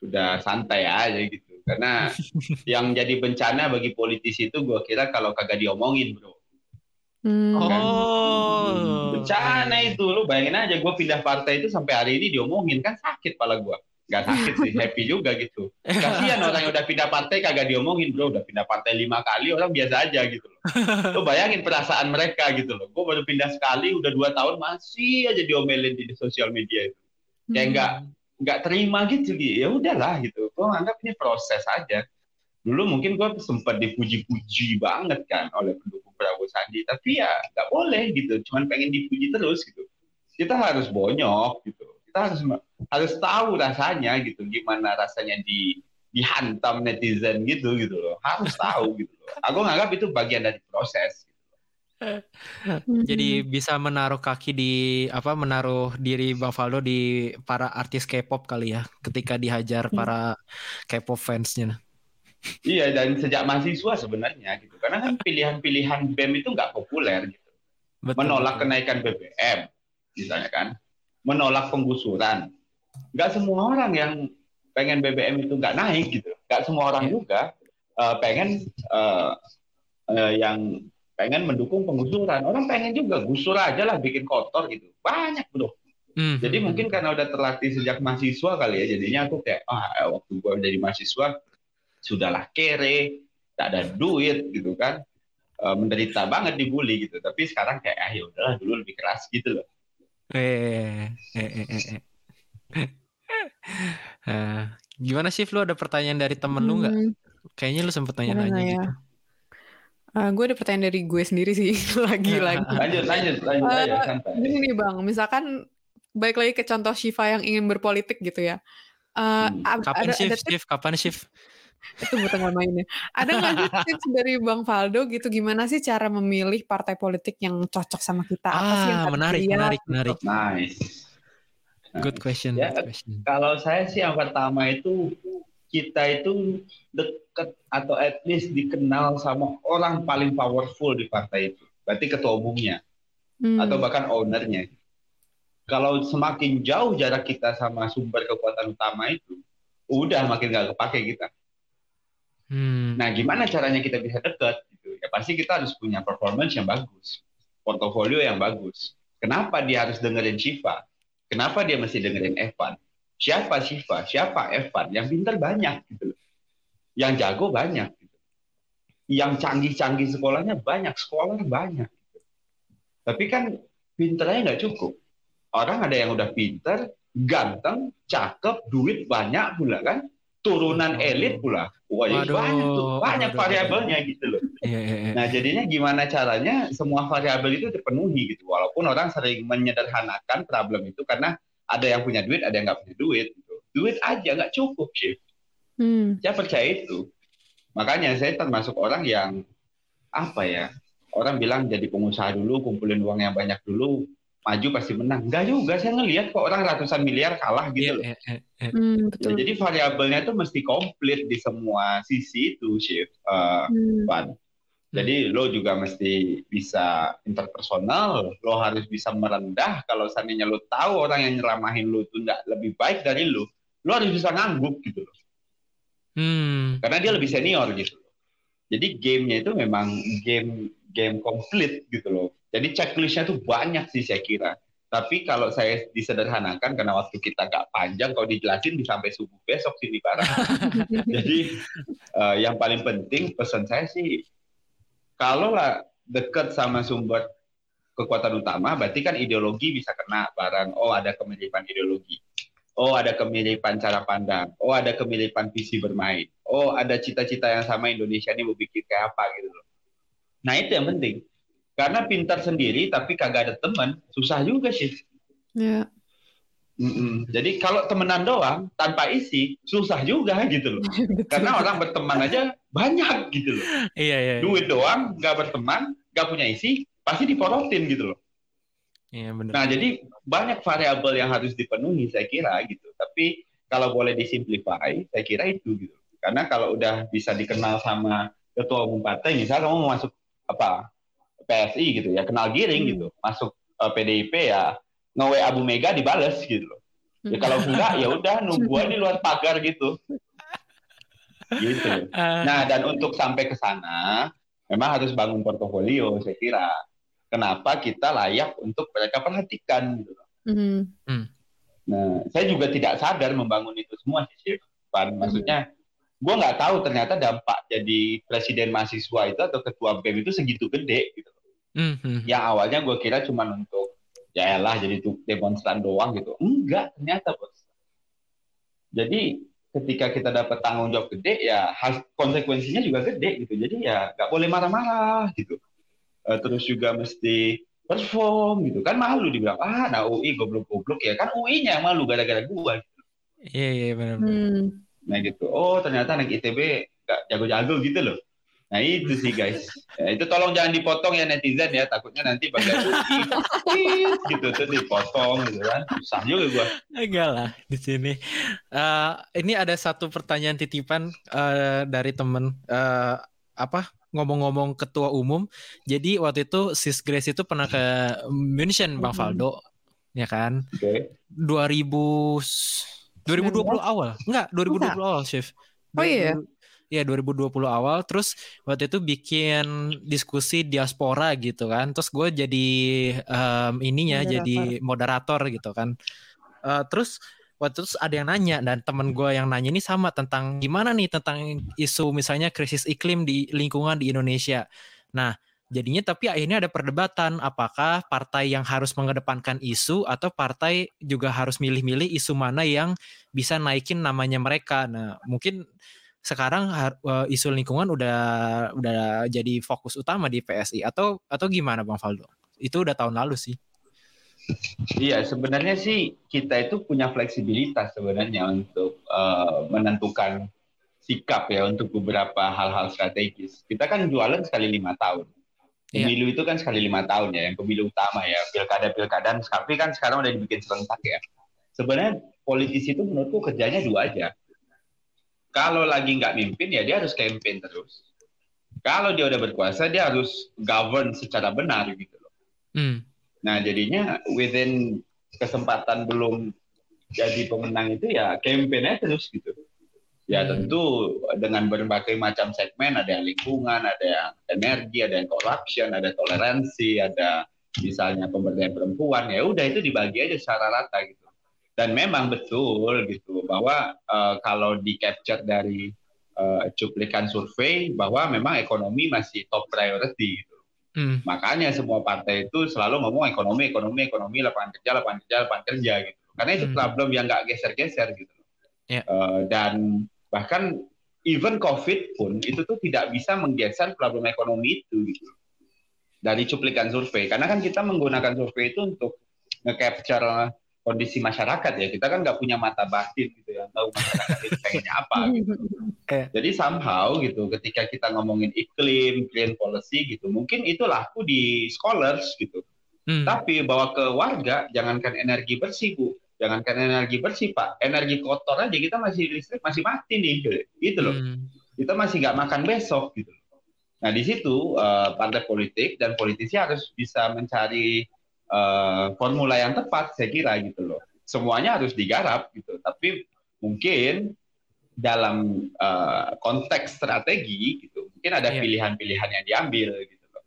udah santai aja gitu. Karena (laughs) yang jadi bencana bagi politisi itu gue kira kalau kagak diomongin bro. Hmm. Oh. Bencana itu lu bayangin aja gue pindah partai itu sampai hari ini diomongin kan sakit pala gue. Gak sakit sih, happy juga gitu. Kasihan orang yang udah pindah partai kagak diomongin bro, udah pindah partai lima kali orang biasa aja gitu loh. Lu bayangin perasaan mereka gitu loh. Gue baru pindah sekali, udah dua tahun masih aja diomelin di sosial media itu. Kayak nggak nggak terima gitu gitu. Ya udahlah gitu. Gue anggap ini proses aja. Dulu mungkin gue sempat dipuji-puji banget kan oleh pendukung Prabowo Sandi, tapi ya nggak boleh gitu. Cuman pengen dipuji terus gitu. Kita harus bonyok gitu. Kita harus harus tahu rasanya gitu, gimana rasanya di dihantam netizen gitu gitu loh. Harus tahu (laughs) gitu loh. Aku nganggap itu bagian dari proses. Hmm. Jadi bisa menaruh kaki di apa menaruh diri Bang Faldo di para artis K-pop kali ya ketika dihajar Hmm. para K-pop fansnya. Iya dan sejak mahasiswa sebenarnya gitu. Karena kan pilihan-pilihan BEM itu nggak populer gitu. Betul, Menolak betul. kenaikan BBM misalnya kan. Menolak penggusuran. Nggak semua orang yang pengen BBM itu nggak naik gitu. Nggak semua orang Iya. juga eh, pengen eh, eh, yang pengen mendukung penggusuran. Orang pengen juga gusur aja lah bikin kotor gitu. Banyak bro. Hmm, Jadi mungkin karena udah terlatih sejak mahasiswa kali ya, jadinya aku kayak ah waktu gua jadi mahasiswa sudahlah kere, tak ada duit gitu kan. Uh, menderita banget dibully gitu. Tapi sekarang kayak ah ya udahlah dulu lebih keras gitu loh. Eh, eh, eh, eh. eh. uh, gimana sih lu ada pertanyaan dari temen hmm. lu nggak? Kayaknya lu sempet nanya-nanya gitu. Ya? Uh, gue ada pertanyaan dari gue sendiri sih (laughs) lagi-lagi. (laughs) lanjut, lanjut, lanjut uh, aja. Ini nih bang, misalkan baik lagi ke contoh Shiva yang ingin berpolitik gitu ya. Uh, hmm. Kapan ada, shift, ada shift? Kapan shift? Itu buat tanggal mainnya. Ada nggak sih tips dari Bang Faldo gitu gimana sih cara memilih partai politik yang cocok sama kita? Apa ah, sih yang menarik, menarik, menarik. Nice. Good question. Ya, good question. Kalau saya sih yang pertama itu kita itu dekat atau at least dikenal sama orang paling powerful di partai itu. Berarti ketua umumnya hmm. atau bahkan ownernya. Kalau semakin jauh jarak kita sama sumber kekuatan utama itu, udah makin gak kepake kita. Hmm. Nah, gimana caranya kita bisa dekat? Gitu? Ya pasti kita harus punya performance yang bagus, portofolio yang bagus. Kenapa dia harus dengerin Shiva? Kenapa dia mesti dengerin Evan? Siapa Shiva? Siapa Evan? Yang pintar banyak gitu Yang jago banyak gitu. Yang canggih-canggih sekolahnya banyak, sekolah banyak. Gitu. Tapi kan pintarnya nggak cukup. Orang ada yang udah pintar, ganteng, cakep, duit banyak pula kan turunan elit pula. Wah, ya banyak tuh, banyak variabelnya gitu loh. Iya, iya, iya. Nah, jadinya gimana caranya semua variabel itu terpenuhi gitu. Walaupun orang sering menyederhanakan problem itu karena ada yang punya duit, ada yang nggak punya duit. Gitu. Duit aja nggak cukup sih. Hmm. Saya percaya itu. Makanya saya termasuk orang yang apa ya? Orang bilang jadi pengusaha dulu, kumpulin uang yang banyak dulu, maju pasti menang. Enggak juga, saya ngelihat kok orang ratusan miliar kalah gitu yeah, loh. Yeah, yeah, hmm, betul. Jadi variabelnya itu mesti komplit di semua sisi itu, Chef. Uh, hmm. Jadi lo juga mesti bisa interpersonal, lo harus bisa merendah. Kalau seandainya lo tahu orang yang nyeramahin lo itu nggak lebih baik dari lo, lo harus bisa ngangguk gitu loh. Hmm. Karena dia lebih senior gitu loh. Jadi gamenya itu memang game game komplit gitu loh jadi checklistnya tuh banyak sih saya kira. Tapi kalau saya disederhanakan karena waktu kita nggak panjang, kalau dijelasin bisa sampai subuh besok sini barang. (laughs) Jadi uh, yang paling penting pesan saya sih, kalau lah dekat sama sumber kekuatan utama, berarti kan ideologi bisa kena barang. Oh ada kemiripan ideologi. Oh ada kemiripan cara pandang. Oh ada kemiripan visi bermain. Oh ada cita-cita yang sama Indonesia ini mau bikin kayak apa gitu loh. Nah itu yang penting karena pintar sendiri tapi kagak ada teman, susah juga sih. Ya. Mm -mm. Jadi kalau temenan doang tanpa isi susah juga gitu loh. (laughs) Karena orang berteman aja banyak gitu loh. Iya iya. iya. Duit doang nggak berteman, nggak punya isi, pasti diporotin gitu loh. Iya benar. Nah jadi banyak variabel yang harus dipenuhi saya kira gitu. Tapi kalau boleh disimplify, saya kira itu gitu. Karena kalau udah bisa dikenal sama ketua umum partai, misal kamu mau masuk apa PSI gitu ya kenal giring hmm. gitu masuk uh, eh, PDIP ya nge Abu Mega dibales gitu loh ya kalau hmm. enggak ya udah nungguan di luar pagar gitu gitu uh. nah dan untuk sampai ke sana memang harus bangun portofolio saya kira kenapa kita layak untuk mereka perhatikan gitu hmm. Hmm. nah saya juga tidak sadar membangun itu semua sih Pan maksudnya hmm gue nggak tahu ternyata dampak jadi presiden mahasiswa itu atau ketua BEM itu segitu gede gitu. Mm-hmm. Yang awalnya gue kira cuma untuk ya lah jadi tuh demonstran doang gitu. Enggak, ternyata bos. Jadi ketika kita dapat tanggung jawab gede ya has, konsekuensinya juga gede gitu. Jadi ya nggak boleh marah-marah gitu. Uh, terus juga mesti perform gitu kan malu dibilang ah nah UI goblok-goblok ya kan UI-nya yang malu gara-gara gue. Gitu. Iya iya benar. Hmm. Nah gitu. Oh ternyata anak ITB gak jago-jago gitu loh. Nah itu sih guys. Ya, itu tolong jangan dipotong ya netizen ya. Takutnya nanti bagian (laughs) gitu tuh dipotong gitu kan. Susah juga gue. Enggak lah di sini. Uh, ini ada satu pertanyaan titipan uh, dari temen uh, apa ngomong-ngomong ketua umum. Jadi waktu itu Sis Grace itu pernah ke München Bang Faldo, ya kan? Oke. Okay. 2000 2020 awal. Enggak, 2020 awal, Chef. Oh iya. Iya 2020 awal terus waktu itu bikin diskusi diaspora gitu kan terus gue jadi um, ininya moderator. jadi moderator gitu kan uh, terus waktu itu ada yang nanya dan temen gue yang nanya ini sama tentang gimana nih tentang isu misalnya krisis iklim di lingkungan di Indonesia. Nah, jadinya tapi akhirnya ada perdebatan apakah partai yang harus mengedepankan isu atau partai juga harus milih-milih isu mana yang bisa naikin namanya mereka. Nah, mungkin sekarang uh, isu lingkungan udah udah jadi fokus utama di PSI atau atau gimana Bang Faldo? Itu udah tahun lalu sih. Iya, sebenarnya sih kita itu punya fleksibilitas sebenarnya untuk uh, menentukan sikap ya untuk beberapa hal-hal strategis. Kita kan jualan sekali lima tahun. Iya. Pemilu iya. itu kan sekali lima tahun ya, yang pemilu utama ya, pilkada-pilkada. Tapi kan sekarang udah dibikin serentak ya. Sebenarnya politisi itu menurutku kerjanya dua aja. Kalau lagi nggak mimpin ya dia harus campaign terus. Kalau dia udah berkuasa dia harus govern secara benar gitu loh. Hmm Nah, jadinya within kesempatan belum jadi pemenang itu ya campaign terus gitu. Ya hmm. tentu dengan berbagai macam segmen, ada yang lingkungan, ada yang energi, ada yang corruption, ada toleransi, ada misalnya pemberdayaan perempuan, ya udah itu dibagi aja secara rata gitu. Dan memang betul gitu bahwa uh, kalau di capture dari uh, cuplikan survei bahwa memang ekonomi masih top priority gitu. Hmm. Makanya semua partai itu selalu ngomong ekonomi, ekonomi, ekonomi, lapangan kerja, lapangan kerja, lapangan kerja gitu. Karena itu hmm. problem yang nggak geser-geser gitu. Yeah. Ya. Uh, dan bahkan even COVID pun itu tuh tidak bisa menggeser problem ekonomi itu gitu. Dari cuplikan survei. Karena kan kita menggunakan survei itu untuk nge-capture kondisi masyarakat ya kita kan nggak punya mata batin gitu yang tahu masyarakat itu pengennya apa gitu. (laughs) Jadi somehow gitu ketika kita ngomongin iklim, green policy gitu, mungkin itu laku di scholars gitu. Hmm. Tapi bawa ke warga, jangankan energi bersih bu, jangankan energi bersih pak, energi kotor aja kita masih listrik masih mati nih gitu, gitu loh. Hmm. Kita masih nggak makan besok gitu. Nah di situ uh, partai politik dan politisi harus bisa mencari uh, formula yang tepat saya kira gitu loh. Semuanya harus digarap gitu. Tapi mungkin dalam uh, konteks strategi gitu, mungkin ada iya. pilihan-pilihan yang diambil gitu loh.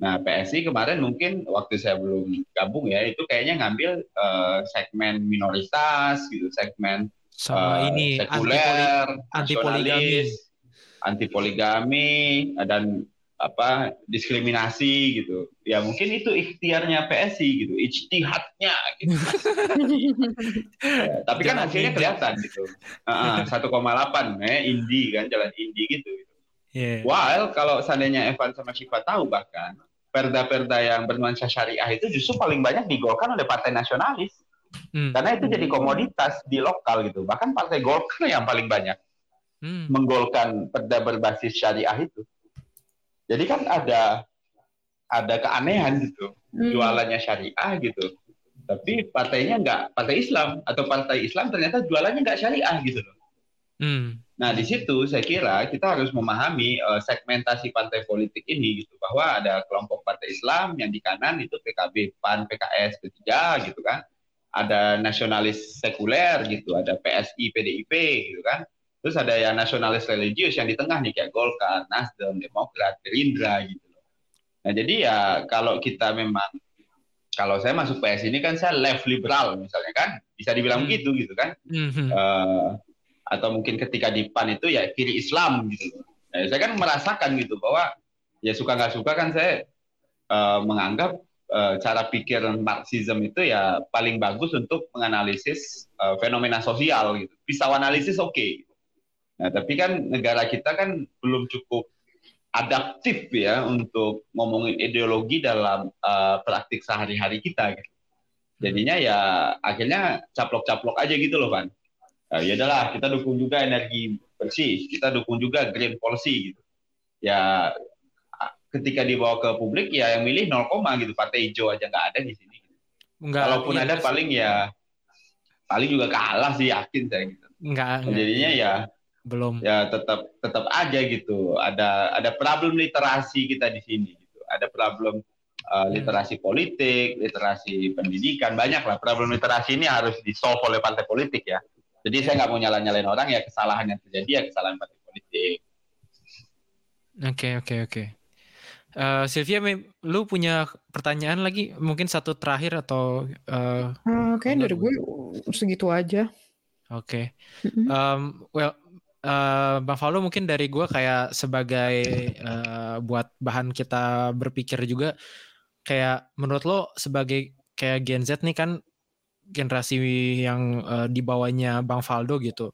Nah PSI kemarin mungkin waktu saya belum gabung ya itu kayaknya ngambil uh, segmen minoritas gitu, segmen sama uh, ini sekuler, anti poligami, anti poligami dan apa diskriminasi gitu ya mungkin itu ikhtiarnya PSI gitu ijtihadnya gitu ya, (laughs) tapi kan hasilnya kelihatan gitu satu koma delapan ya Indi kan jalan Indi gitu, gitu. Yeah. while kalau seandainya Evan sama Syifa tahu bahkan perda-perda yang bernuansa syariah itu justru paling banyak digolkan oleh partai nasionalis hmm. karena itu jadi komoditas di lokal gitu bahkan partai Golkar yang paling banyak hmm. menggolkan perda berbasis syariah itu jadi kan ada ada keanehan gitu, hmm. jualannya syariah gitu. Tapi partainya nggak partai Islam atau partai Islam ternyata jualannya nggak syariah gitu loh. Hmm. Nah di situ saya kira kita harus memahami uh, segmentasi partai politik ini gitu bahwa ada kelompok partai Islam yang di kanan itu PKB, PAN, PKS, P3 gitu kan. Ada nasionalis sekuler gitu, ada PSI, PDIP gitu kan Terus ada yang nasionalis religius yang di tengah nih kayak Golkar, Nasdem, Demokrat, Gerindra gitu. Nah jadi ya kalau kita memang kalau saya masuk PS ini kan saya left liberal misalnya kan bisa dibilang hmm. begitu gitu kan. Hmm. Uh, atau mungkin ketika di PAN itu ya kiri Islam gitu. Nah, saya kan merasakan gitu bahwa ya suka nggak suka kan saya uh, menganggap uh, cara pikir Marxism itu ya paling bagus untuk menganalisis uh, fenomena sosial gitu. Pisau analisis oke. Okay Nah, tapi kan negara kita kan belum cukup adaptif ya untuk ngomongin ideologi dalam uh, praktik sehari-hari kita. Gitu. Jadinya ya akhirnya caplok-caplok aja gitu loh, Van. Uh, ya udahlah, kita dukung juga energi bersih, kita dukung juga green policy gitu. Ya ketika dibawa ke publik ya yang milih 0, gitu, partai hijau aja nggak ada di sini. Enggak, Kalaupun iya, ada paling ya paling juga kalah sih yakin saya gitu. Enggak, enggak. Jadinya ya belum ya tetap tetap aja gitu ada ada problem literasi kita di sini gitu ada problem uh, literasi politik literasi pendidikan banyak lah problem literasi ini harus di solve oleh partai politik ya jadi saya nggak mau nyalain nyalain orang ya kesalahan yang terjadi ya kesalahan partai politik oke okay, oke okay, oke okay. Uh, Sylvia, lu punya pertanyaan lagi? Mungkin satu terakhir atau? Uh, uh, Oke, dari gue segitu aja. Oke. Okay. Um, well, uh, Bang Faldo mungkin dari gue kayak sebagai uh, buat bahan kita berpikir juga kayak menurut lo sebagai kayak Gen Z nih kan generasi yang uh, di bawahnya Bang Faldo gitu.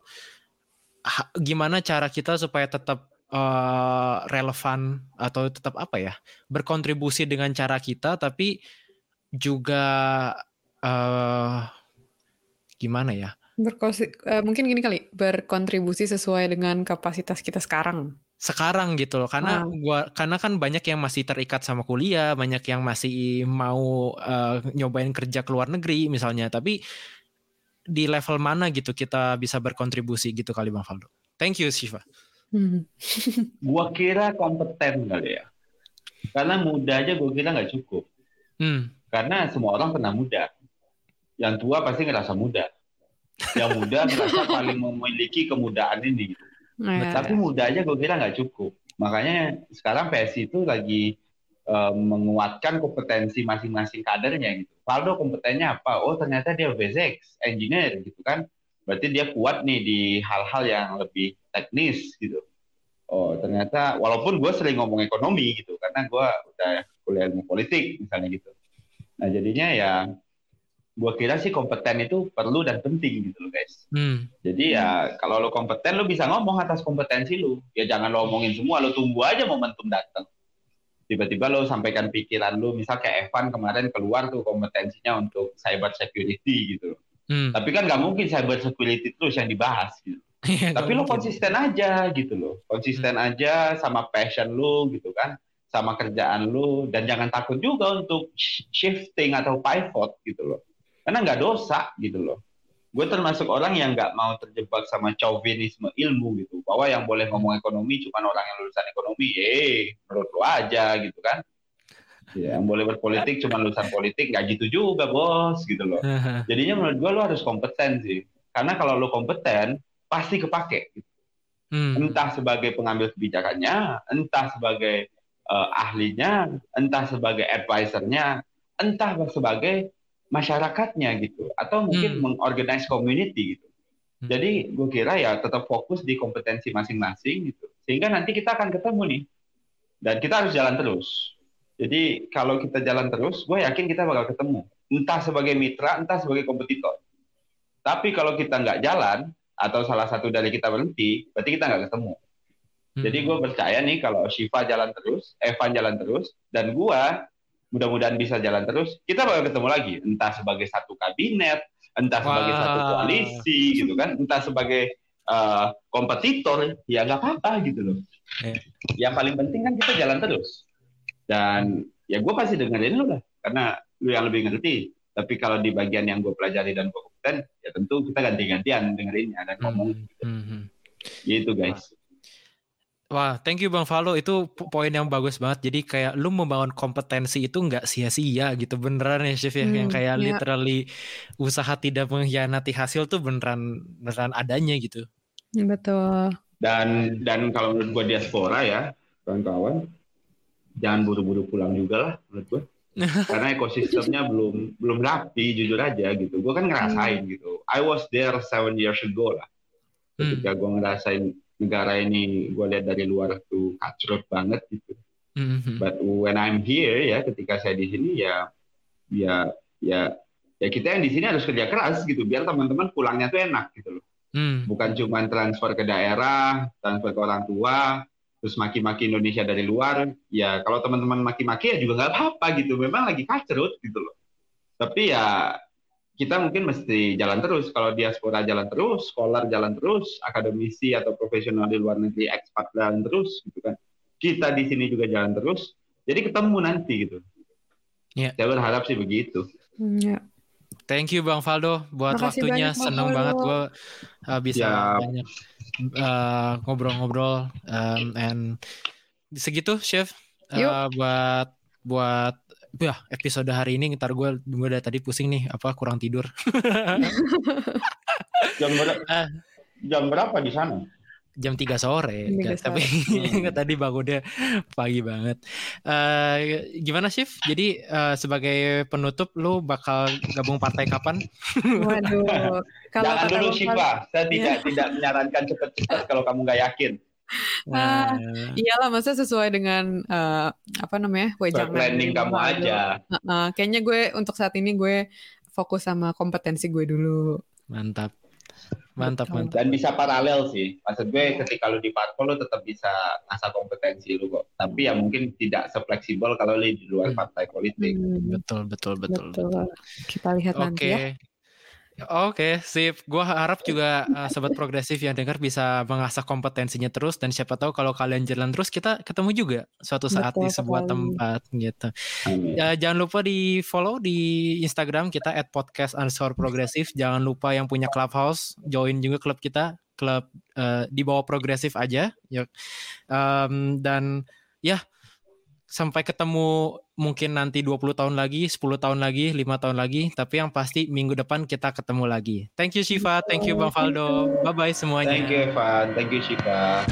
Ha, gimana cara kita supaya tetap uh, relevan atau tetap apa ya berkontribusi dengan cara kita tapi juga uh, gimana ya Berkosi, uh, mungkin gini kali, berkontribusi sesuai dengan kapasitas kita sekarang. Sekarang gitu loh, karena ah. gua karena kan banyak yang masih terikat sama kuliah, banyak yang masih mau uh, nyobain kerja ke luar negeri misalnya, tapi di level mana gitu kita bisa berkontribusi gitu kali Bang Faldo. Thank you Shiva. Hmm. (laughs) gua kira kompeten kali ya. Karena muda aja gua kira nggak cukup. Hmm. Karena semua orang pernah muda. Yang tua pasti ngerasa muda yang muda merasa paling memiliki kemudahan ini. Nah, Tapi muda aja gue kira nggak cukup. Makanya sekarang PSI itu lagi uh, menguatkan kompetensi masing-masing kadernya gitu. Valdo kompetennya apa? Oh ternyata dia basics, engineer gitu kan. Berarti dia kuat nih di hal-hal yang lebih teknis gitu. Oh ternyata walaupun gue sering ngomong ekonomi gitu karena gue udah kuliah ilmu politik misalnya gitu. Nah jadinya ya gue kira sih kompeten itu perlu dan penting gitu loh guys. Hmm. Jadi ya kalau lo kompeten lo bisa ngomong atas kompetensi lo. Ya jangan lo omongin semua, lo tunggu aja momentum datang. Tiba-tiba lo sampaikan pikiran lo, misal kayak Evan kemarin keluar tuh kompetensinya untuk cyber security gitu. Hmm. Tapi kan nggak mungkin cyber security terus yang dibahas gitu. (laughs) Iya, Tapi lo konsisten aja gitu loh, konsisten hmm. aja sama passion lo gitu kan, sama kerjaan lo dan jangan takut juga untuk shifting atau pivot gitu loh karena nggak dosa gitu loh. Gue termasuk orang yang nggak mau terjebak sama chauvinisme ilmu gitu. Bahwa yang boleh ngomong ekonomi cuma orang yang lulusan ekonomi. Eh, menurut lo aja gitu kan. Ya, yang boleh berpolitik cuma lulusan politik nggak gitu juga bos gitu loh. (laughs) Jadinya menurut gue lo harus kompeten sih. Karena kalau lo kompeten pasti kepake. Gitu. Hmm. Entah sebagai pengambil kebijakannya, entah sebagai uh, ahlinya, entah sebagai advisernya, entah sebagai masyarakatnya gitu atau mungkin hmm. mengorganize community gitu. Hmm. Jadi gue kira ya tetap fokus di kompetensi masing-masing gitu. Sehingga nanti kita akan ketemu nih. Dan kita harus jalan terus. Jadi kalau kita jalan terus, gue yakin kita bakal ketemu. Entah sebagai mitra, entah sebagai kompetitor. Tapi kalau kita nggak jalan, atau salah satu dari kita berhenti, berarti kita nggak ketemu. Hmm. Jadi gue percaya nih kalau Shiva jalan terus, Evan jalan terus, dan gue mudah-mudahan bisa jalan terus kita bakal ketemu lagi entah sebagai satu kabinet entah sebagai wow. satu koalisi gitu kan entah sebagai uh, kompetitor ya nggak apa-apa gitu loh yeah. yang paling penting kan kita jalan terus dan ya gue pasti dengerin lu lah karena lu yang lebih ngerti tapi kalau di bagian yang gue pelajari dan gue kompeten ya tentu kita ganti-gantian dengerinnya dan ngomong mm -hmm. gitu. -hmm. gitu guys Wah, thank you Bang Valo. Itu poin yang bagus banget. Jadi kayak lu membangun kompetensi itu nggak sia-sia gitu. Beneran ya Chef ya. Hmm, yang kayak ya. literally usaha tidak mengkhianati hasil tuh beneran beneran adanya gitu. Betul. Dan dan kalau menurut gua diaspora ya, kawan-kawan, jangan buru-buru pulang juga lah menurut gua. (laughs) Karena ekosistemnya belum belum rapi jujur aja gitu. Gua kan ngerasain hmm. gitu. I was there seven years ago lah. Ketika hmm. gua ngerasain negara ini gue lihat dari luar tuh kacrut banget gitu. Mm-hmm. But when I'm here ya ketika saya di sini ya ya ya ya kita yang di sini harus kerja keras gitu biar teman-teman pulangnya tuh enak gitu loh. Mm. Bukan cuma transfer ke daerah, transfer ke orang tua, terus maki-maki Indonesia dari luar. Ya kalau teman-teman maki-maki ya juga nggak apa-apa gitu. Memang lagi kacrut gitu loh. Tapi ya kita mungkin mesti jalan terus. Kalau diaspora jalan terus, scholar jalan terus, akademisi atau profesional di luar negeri ekspat jalan terus, gitu kan. Kita di sini juga jalan terus. Jadi ketemu nanti gitu. Yeah. Saya berharap sih begitu. Yeah. Thank you Bang Faldo buat Makasih waktunya. Banyak, Senang banget gue uh, bisa yeah. banyak uh, ngobrol-ngobrol um, and segitu chef uh, buat buat ya episode hari ini ntar gue gue udah tadi pusing nih apa kurang tidur (laughs) jam berapa uh, jam berapa di sana jam 3 sore, Jam 3 Nggak, tapi Hmm. (laughs) tadi bangunnya pagi banget. Eh gimana Shift? Jadi eh, sebagai penutup lu bakal gabung partai kapan? Waduh. (laughs) Kalau Jangan dulu Shiva, saya tidak tidak menyarankan cepat-cepat kalau kamu nggak yakin. (laughs) Nah, Iyalah, masa sesuai dengan eh, apa namanya wejangan planning kamu aja. Heeh, kayaknya gue untuk saat ini gue fokus sama kompetensi gue dulu. mantap. Mantap, Betul. mantap. Dan bisa paralel sih. Maksud gue ketika lu di parpol lu tetap bisa asah kompetensi lu kok. Tapi ya mungkin tidak sefleksibel kalau lu di luar Hmm. partai politik. Hmm, Betul, betul, betul. betul. Kita lihat nanti ya. Oke. Oke, sip. Gua harap juga uh, sobat progresif yang dengar bisa mengasah kompetensinya terus dan siapa tahu kalau kalian jalan terus kita ketemu juga suatu saat di Betul sebuah sekali. tempat gitu. Ya, jangan lupa di follow di Instagram kita @podcast_progresif. Jangan lupa yang punya clubhouse join juga klub kita, klub uh, di bawah progresif aja. Ya. Um, dan ya sampai ketemu mungkin nanti 20 tahun lagi, 10 tahun lagi, 5 tahun lagi, tapi yang pasti minggu depan kita ketemu lagi. Thank you Shiva, thank you Bang Faldo. Bye bye semuanya. Thank you Evan, thank you Shiva.